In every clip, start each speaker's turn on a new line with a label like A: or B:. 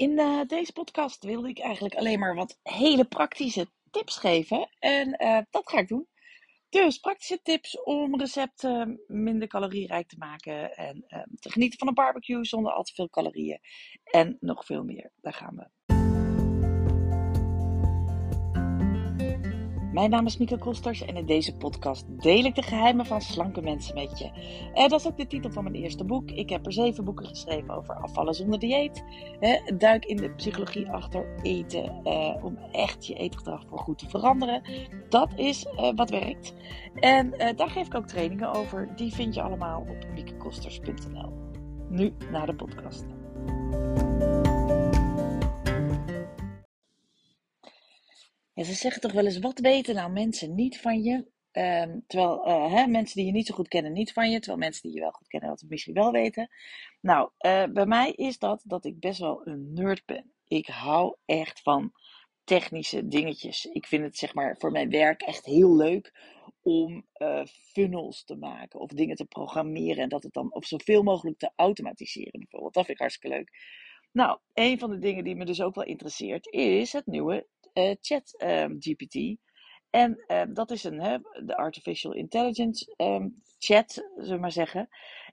A: In uh, deze podcast wilde ik eigenlijk alleen maar wat hele praktische tips geven. En uh, dat ga ik doen. Dus praktische tips om recepten minder calorierijk te maken. En uh, te genieten van een barbecue zonder al te veel calorieën. En nog veel meer. Daar gaan we. Mijn naam is Mieke Kosters en in deze podcast deel ik de geheimen van slanke mensen met je. En dat is ook de titel van mijn eerste boek. Ik heb er zeven boeken geschreven over afvallen zonder dieet. duik in de psychologie achter eten eh, om echt je eetgedrag voor goed te veranderen. Dat is eh, wat werkt. En eh, daar geef ik ook trainingen over. Die vind je allemaal op miekekosters.nl. Nu naar de podcast. Ze zeggen toch wel eens, wat weten nou mensen niet van je? Ehm, terwijl uh, hè, mensen die je niet zo goed kennen niet van je, terwijl mensen die je wel goed kennen dat misschien wel weten. Nou, uh, bij mij is dat dat ik best wel een nerd ben. Ik hou echt van technische dingetjes. Ik vind het zeg maar voor mijn werk echt heel leuk om uh, funnels te maken of dingen te programmeren en dat het dan op zoveel mogelijk te automatiseren bijvoorbeeld. Dat vind ik hartstikke leuk. Nou, een van de dingen die me dus ook wel interesseert is het nieuwe Chat um, GPT. En um, dat is een, hè, de Artificial Intelligence um, chat, zullen we maar zeggen.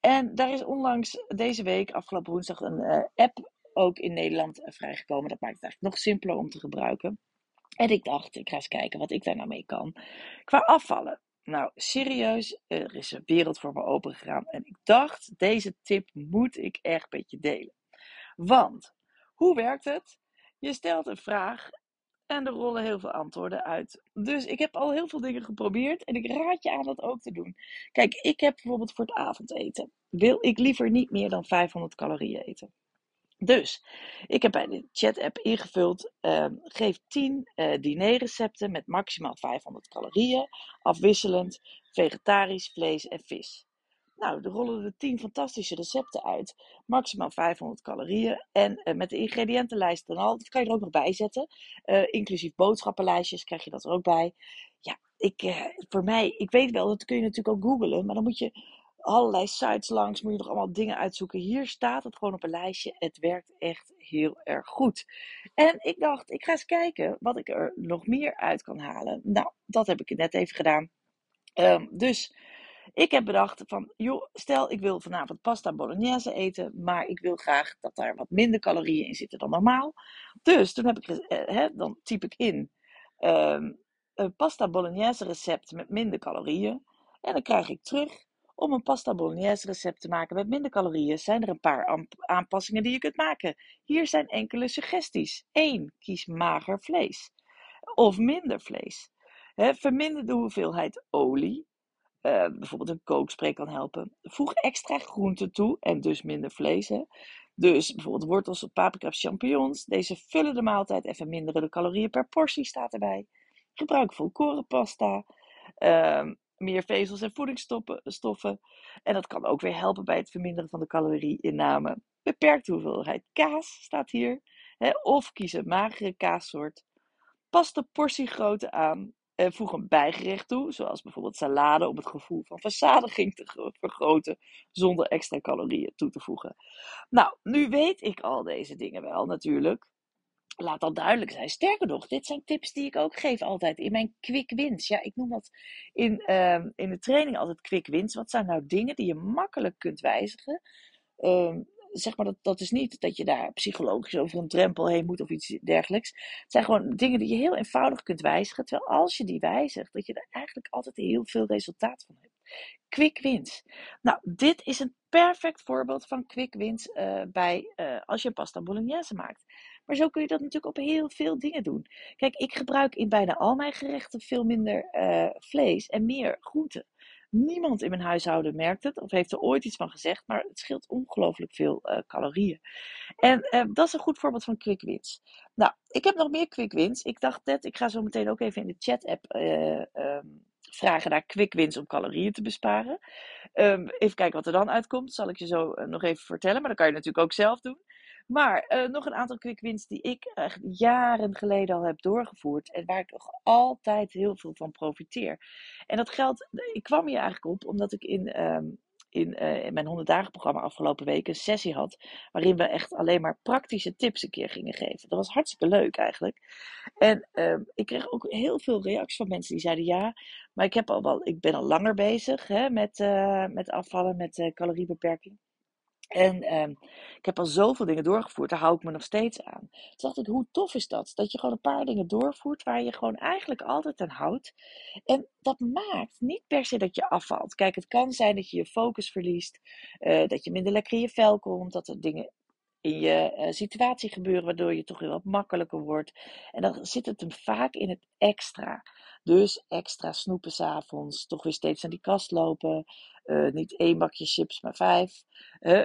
A: En daar is onlangs deze week, afgelopen woensdag, een uh, app ook in Nederland uh, vrijgekomen. Dat maakt het eigenlijk nog simpeler om te gebruiken. En ik dacht, ik ga eens kijken wat ik daar nou mee kan. Qua afvallen. Nou, serieus, er is een wereld voor me open gegaan. En ik dacht, deze tip moet ik echt met je delen. Want, hoe werkt het? Je stelt een vraag en er rollen heel veel antwoorden uit. Dus ik heb al heel veel dingen geprobeerd en ik raad je aan dat ook te doen. Kijk, ik heb bijvoorbeeld voor het avondeten. Wil ik liever niet meer dan 500 calorieën eten. Dus, ik heb bij de chat-app ingevuld, uh, geef 10 uh, dinerrecepten met maximaal 500 calorieën, afwisselend, vegetarisch, vlees en vis. Nou, er rollen er 10 fantastische recepten uit. Maximaal 500 calorieën. En uh, met de ingrediëntenlijst en al. Dat kan je er ook nog bij zetten. Uh, inclusief boodschappenlijstjes krijg je dat er ook bij. Ja, ik, uh, voor mij, ik weet wel, dat kun je natuurlijk ook googlen. Maar dan moet je allerlei sites langs. Moet je nog allemaal dingen uitzoeken. Hier staat het gewoon op een lijstje. Het werkt echt heel erg goed. En ik dacht, ik ga eens kijken wat ik er nog meer uit kan halen. Nou, dat heb ik net even gedaan. Um, dus ik heb bedacht van, joh, stel ik wil vanavond pasta bolognese eten, maar ik wil graag dat daar wat minder calorieën in zitten dan normaal. Dus toen heb ik, eh, hè, dan typ ik in um, een pasta bolognese recept met minder calorieën. En dan krijg ik terug, om een pasta bolognese recept te maken met minder calorieën, zijn er een paar aanpassingen die je kunt maken. Hier zijn enkele suggesties. 1. Kies mager vlees. Of minder vlees. Verminder de hoeveelheid olie. Uh, bijvoorbeeld een kookspray kan helpen. Voeg extra groenten toe en dus minder vlees. Dus bijvoorbeeld wortels, paprika of champignons. Deze vullen de maaltijd en verminderen de calorieën per portie, staat erbij. Gebruik volkorenpasta. Uh, meer vezels en voedingsstoffen. En dat kan ook weer helpen bij het verminderen van de calorieinname. Beperkte hoeveelheid kaas staat hier. Hè? Of kies een magere kaassoort. Pas de portiegrootte aan en voeg een bijgerecht toe, zoals bijvoorbeeld salade, om het gevoel van verzadiging te vergroten, zonder extra calorieën toe te voegen. Nou, nu weet ik al deze dingen wel natuurlijk. Laat dat duidelijk zijn. Sterker nog, dit zijn tips die ik ook geef altijd in mijn quick wins. Ja, ik noem dat in, uh, in de training altijd quick wins. Wat zijn nou dingen die je makkelijk kunt wijzigen? Uh, zeg maar, dat, dat is niet dat je daar psychologisch over een drempel heen moet of iets dergelijks. Het zijn gewoon dingen die je heel eenvoudig kunt wijzigen. Terwijl als je die wijzigt, dat je er eigenlijk altijd heel veel resultaat van hebt. Quick wins. Nou, dit is een perfect voorbeeld van quick wins uh, bij uh, als je pasta bolognese maakt. Maar zo kun je dat natuurlijk op heel veel dingen doen. Kijk, ik gebruik in bijna al mijn gerechten veel minder uh, vlees en meer groenten. Niemand in mijn huishouden merkt het of heeft er ooit iets van gezegd, maar het scheelt ongelooflijk veel uh, calorieën. En uh, dat is een goed voorbeeld van quick wins. Nou, ik heb nog meer quick wins. Ik dacht net, ik ga zo meteen ook even in de chat-app uh, um, vragen naar quick wins om calorieën te besparen. Um, even kijken wat er dan uitkomt. Zal ik je zo nog even vertellen, maar dat kan je natuurlijk ook zelf doen. Maar uh, nog een aantal quick wins die ik jaren geleden al heb doorgevoerd. En waar ik nog altijd heel veel van profiteer. En dat geldt, ik kwam hier eigenlijk op omdat ik in, in, uh, in mijn 100 dagen programma afgelopen week een sessie had. Waarin we echt alleen maar praktische tips een keer gingen geven. Dat was hartstikke leuk eigenlijk. En uh, ik kreeg ook heel veel reacties van mensen die zeiden ja. Maar ik, heb al wel, ik ben al langer bezig hè, met, uh, met afvallen, met caloriebeperking. En ehm, ik heb al zoveel dingen doorgevoerd, daar hou ik me nog steeds aan. Toen dacht ik, hoe tof is dat? Dat je gewoon een paar dingen doorvoert waar je gewoon eigenlijk altijd aan houdt. En dat maakt niet per se dat je afvalt. Kijk, het kan zijn dat je je focus verliest, uh, dat je minder lekker in je vel komt, dat er dingen in je uh, situatie gebeuren waardoor je toch weer wat makkelijker wordt. En dan zit het hem vaak in het extra. Dus extra snoepen s'avonds, toch weer steeds aan die kast lopen. Uh, niet één bakje chips, maar vijf.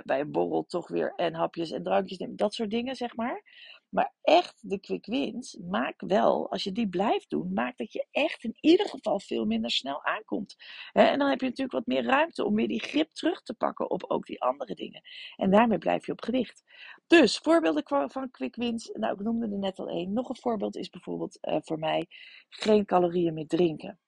A: Bij een borrel toch weer en hapjes en drankjes nemen. Dat soort dingen, zeg maar. Maar echt de quick wins maakt wel, als je die blijft doen, maakt dat je echt in ieder geval veel minder snel aankomt. en dan heb je natuurlijk wat meer ruimte om weer die grip terug te pakken op ook die andere dingen. En daarmee blijf je op gewicht. Dus voorbeelden van quick wins. Nou, ik noemde er net al één. Nog een voorbeeld is bijvoorbeeld uh, voor mij geen calorieën meer drinken.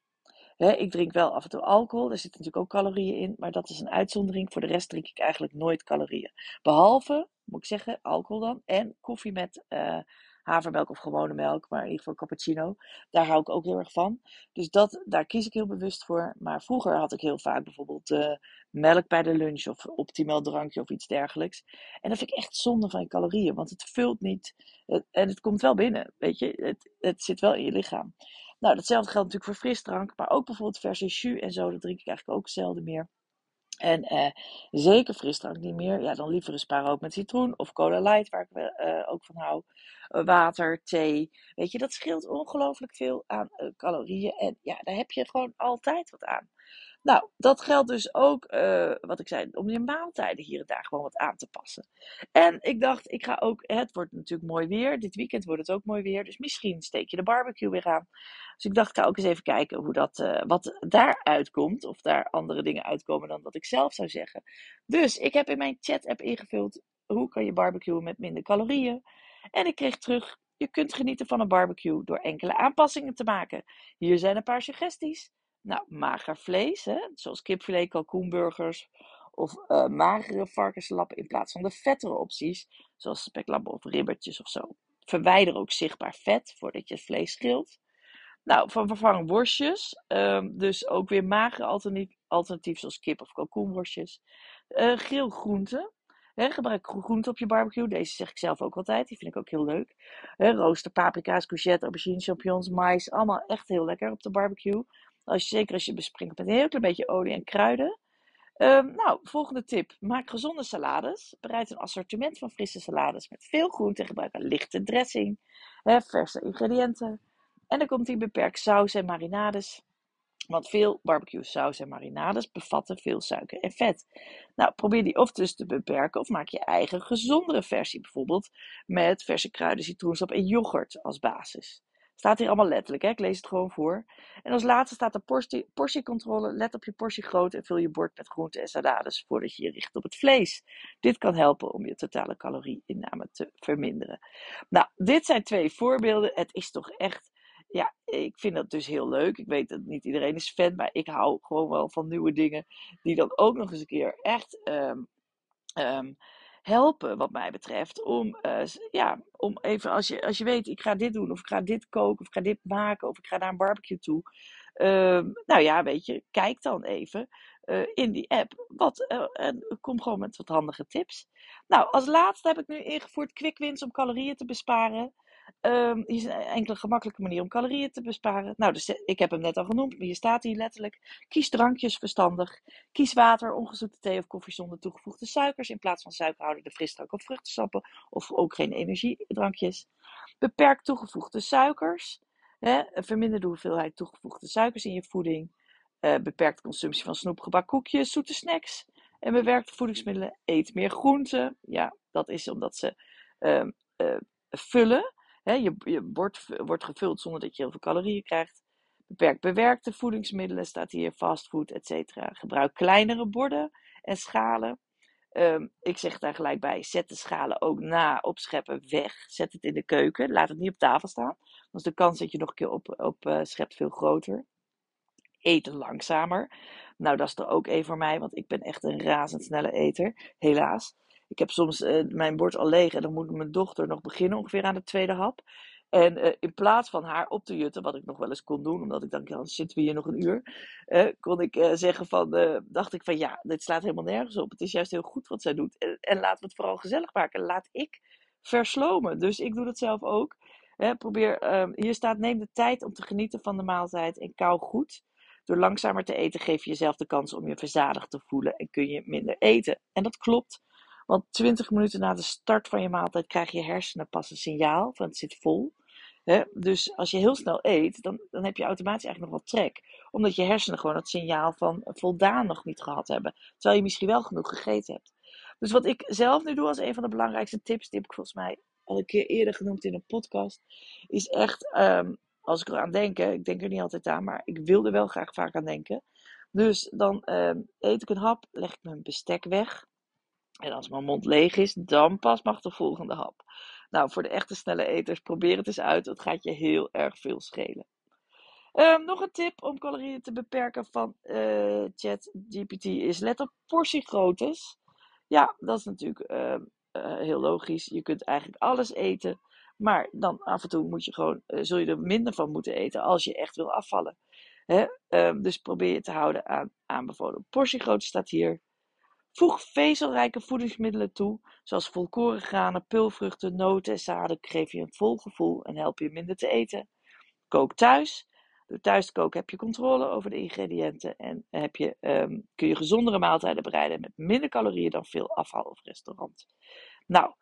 A: Ik drink wel af en toe alcohol, er zitten natuurlijk ook calorieën in, maar dat is een uitzondering. Voor de rest drink ik eigenlijk nooit calorieën. Behalve, moet ik zeggen, alcohol dan en koffie met uh, havermelk of gewone melk, maar in ieder geval cappuccino. Daar hou ik ook heel erg van. Dus dat, daar kies ik heel bewust voor. Maar vroeger had ik heel vaak bijvoorbeeld uh, melk bij de lunch of optimaal drankje of iets dergelijks. En dat vind ik echt zonde van calorieën, want het vult niet en het komt wel binnen, weet je. Het, het zit wel in je lichaam. Nou, datzelfde geldt natuurlijk voor frisdrank, maar ook bijvoorbeeld verse jus en zo, dat drink ik eigenlijk ook zelden meer. En eh, zeker frisdrank niet meer. Ja, dan liever een spa met citroen of cola light, waar ik uh, ook van hou. Uh, water, thee. Weet je, dat scheelt ongelooflijk veel aan calorieën. En ja, daar heb je gewoon altijd wat aan. Nou, dat geldt dus ook, uh, wat ik zei, om je maaltijden hier en daar gewoon wat aan te passen. En ik dacht, ik ga ook, het wordt natuurlijk mooi weer. Dit weekend wordt het ook mooi weer. Dus misschien steek je de barbecue weer aan. Dus ik dacht, ik ga ook eens even kijken hoe dat, uh, wat daaruit komt. Of daar andere dingen uitkomen dan wat ik zelf zou zeggen. Dus ik heb in mijn chat-app ingevuld, hoe kan je barbecuen met minder calorieën? En ik kreeg terug, je kunt genieten van een barbecue door enkele aanpassingen te maken. Hier zijn een paar suggesties. Nou, mager vlees, hè, zoals kipfilet, kalkoenburgers of uh, magere varkenslappen in plaats van de vettere opties, zoals speklappen of ribbertjes of zo. Verwijder ook zichtbaar vet voordat je het vlees schilt. Nou, van vervang worstjes, um, dus ook weer magere alternatief, alternatief zoals kip of kalkoenworstjes. Uh, geel groenten, gebruik groenten op je barbecue. Deze zeg ik zelf ook altijd. Die vind ik ook heel leuk. Rooster, paprika's, courgette, aubergine, champignons, mais. Allemaal echt heel lekker op de barbecue. Als je, zeker als je besprinkelt met een heel klein beetje olie en kruiden. Um, nou, volgende tip. Maak gezonde salades. Bereid een assortiment van frisse salades met veel groente. Gebruik een lichte dressing. Verse ingrediënten. En dan komt die beperkt saus en marinades. Want veel barbecue saus en marinades bevatten veel suiker en vet. Nou, probeer die of dus te beperken of maak je eigen gezondere versie. Bijvoorbeeld met verse kruiden, citroensap en yoghurt als basis. Staat hier allemaal letterlijk, hè? ik lees het gewoon voor. En als laatste staat de portie, portiecontrole. Let op je portie groot en vul je bord met groenten en salades voordat je je richt op het vlees. Dit kan helpen om je totale calorieinname te verminderen. Nou, dit zijn twee voorbeelden. Het is toch echt, ja, ik vind dat dus heel leuk. Ik weet dat niet iedereen is fan, maar ik hou gewoon wel van nieuwe dingen die dan ook nog eens een keer echt... Um, helpen, wat mij betreft. Om, uh, ja, om even, als je, als je weet, ik ga dit doen, of ik ga dit koken, of ik ga dit maken, of ik ga naar een barbecue toe. Uh, nou ja, weet je, kijk dan even uh, in die app. Wat, uh, en kom gewoon met wat handige tips. Nou, als laatste heb ik nu ingevoerd quick wins om calorieën te besparen. Um, hier is een enkele gemakkelijke manier om calorieën te besparen. Nou, dus, ik heb hem net al genoemd, maar hier staat hier letterlijk. Kies drankjes verstandig. Kies water, ongezoete thee of koffie zonder toegevoegde suikers. In plaats van suikerhoudende frisdrank of vruchtensappen. Of ook geen energiedrankjes. Beperk toegevoegde suikers. Hè, verminder de hoeveelheid toegevoegde suikers in je voeding. Uh, beperk de consumptie van snoep, gebak, koekjes, zoete snacks. En bewerk de voedingsmiddelen. Eet meer groenten. Ja, dat is omdat ze uh, uh, vullen je, je bord wordt gevuld zonder dat je heel veel calorieën krijgt. Beperk bewerkte voedingsmiddelen, staat hier fastfood, etc. Gebruik kleinere borden en schalen. Um, ik zeg daar gelijk bij, zet de schalen ook na opscheppen weg. Zet het in de keuken, laat het niet op tafel staan. Dan is de kans dat je nog een keer op, op uh, schept veel groter. Eten langzamer. Nou, dat is er ook één voor mij, want ik ben echt een razendsnelle eter, helaas. Ik heb soms uh, mijn bord al leeg en dan moet mijn dochter nog beginnen ongeveer aan de tweede hap. En uh, in plaats van haar op te jutten, wat ik nog wel eens kon doen, omdat ik dacht, dan zitten we hier nog een uur, uh, kon ik zeggen van, dacht ik van, ja, dit slaat helemaal nergens op. Het is juist heel goed wat zij doet. En, en laten we het vooral gezellig maken. Laat ik verslomen. Dus ik doe dat zelf ook. Probeer, ehm, hier staat, neem de tijd om te genieten van de maaltijd en kou goed. Door langzamer te eten geef je jezelf de kans om je verzadigd te voelen en kun je minder eten. En dat klopt. Want 20 minuten na de start van je maaltijd krijg je hersenen pas een signaal van het zit vol. dus als je heel snel eet, dan, dan heb je automatisch eigenlijk nog wel trek. Omdat je hersenen gewoon het signaal van voldaan nog niet gehad hebben. Terwijl je misschien wel genoeg gegeten hebt. Dus wat ik zelf nu doe als een van de belangrijkste tips, die heb ik volgens mij al een keer eerder genoemd in een podcast, is echt, ehm, als ik eraan denk, ik denk er niet altijd aan, maar ik wil er wel graag vaak aan denken. Dus dan ehm, eet ik een hap, leg ik mijn bestek weg. En als mijn mond leeg is, dan pas mag de volgende hap. Nou, voor de echte snelle eters, probeer het eens uit. Het gaat je heel erg veel schelen. Um, nog een tip om calorieën te beperken van uh, ChatGPT is let op portiegroottes. Ja, dat is natuurlijk uh, uh, heel logisch. Je kunt eigenlijk alles eten. Maar dan af en toe moet je gewoon, zul je er minder van moeten eten als je echt wil afvallen. Hè? Um, dus probeer je te houden aan aanbevolen portiegrootte staat hier. Voeg vezelrijke voedingsmiddelen toe, zoals volkoren granen, pulvruchten, noten en zaden. Geef je een vol gevoel en help je minder te eten. Kook thuis. Door thuis te koken heb je controle over de ingrediënten en heb je, um, kun je gezondere maaltijden bereiden met minder calorieën dan veel afval of restaurant. Nou,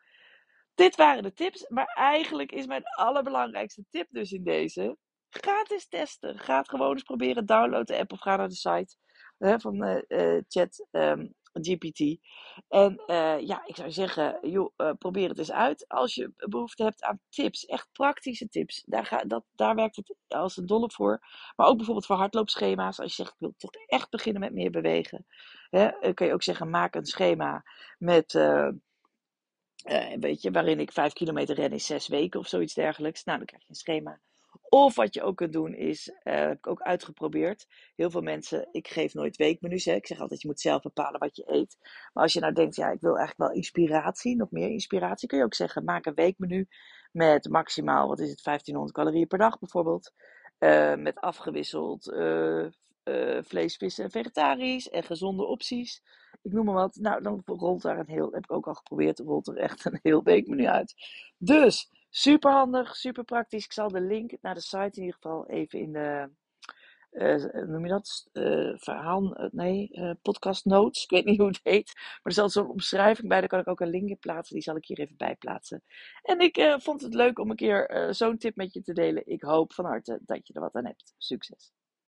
A: dit waren de tips, maar eigenlijk is mijn allerbelangrijkste tip dus in deze. Ga eens testen. Ga het gewoon eens proberen. Download de app of ga naar de site van uh, Chat um, GPT. En uh, ja, ik zou zeggen, joh, uh, probeer het eens uit als je behoefte hebt aan tips. Echt praktische tips. Daar, ga, dat, daar werkt het als een dolle voor. Maar ook bijvoorbeeld voor hardloopschema's. Als je zegt, ik wil toch echt beginnen met meer bewegen. Hè, kun je ook zeggen, maak een schema met... Uh, weet je, waarin ik vijf kilometer ren in zes weken of zoiets dergelijks. Nou, dan krijg je een schema. Of wat je ook kunt doen is, uh, heb ik ook uitgeprobeerd. Heel veel mensen, ik geef nooit weekmenu's. Hè. Ik zeg altijd, je moet zelf bepalen wat je eet. Maar als je nou denkt, ja, ik wil eigenlijk wel inspiratie, nog meer inspiratie, kun je ook zeggen, maak een weekmenu met maximaal, wat is het, 1500 calorieën per dag bijvoorbeeld. Uh, met afgewisseld uh, vlees, vis en vegetarisch en gezonde opties. Ik noem maar wat. Nou, dan rolt daar een heel, heb ik ook al geprobeerd, rolt er echt een heel weekmenu uit. Dus Super handig, super praktisch. Ik zal de link naar de site in ieder geval even in de, uh, noem je dat? Uh, verhaal, uh, nee, podcast notes. Ik weet niet hoe het heet. Maar er zal zo'n omschrijving bij. Daar kan ik ook een link in plaatsen. Die zal ik hier even bij plaatsen. En ik vond het leuk om een keer zo'n tip met je te delen. Ik hoop van harte dat je er wat aan hebt. Succes!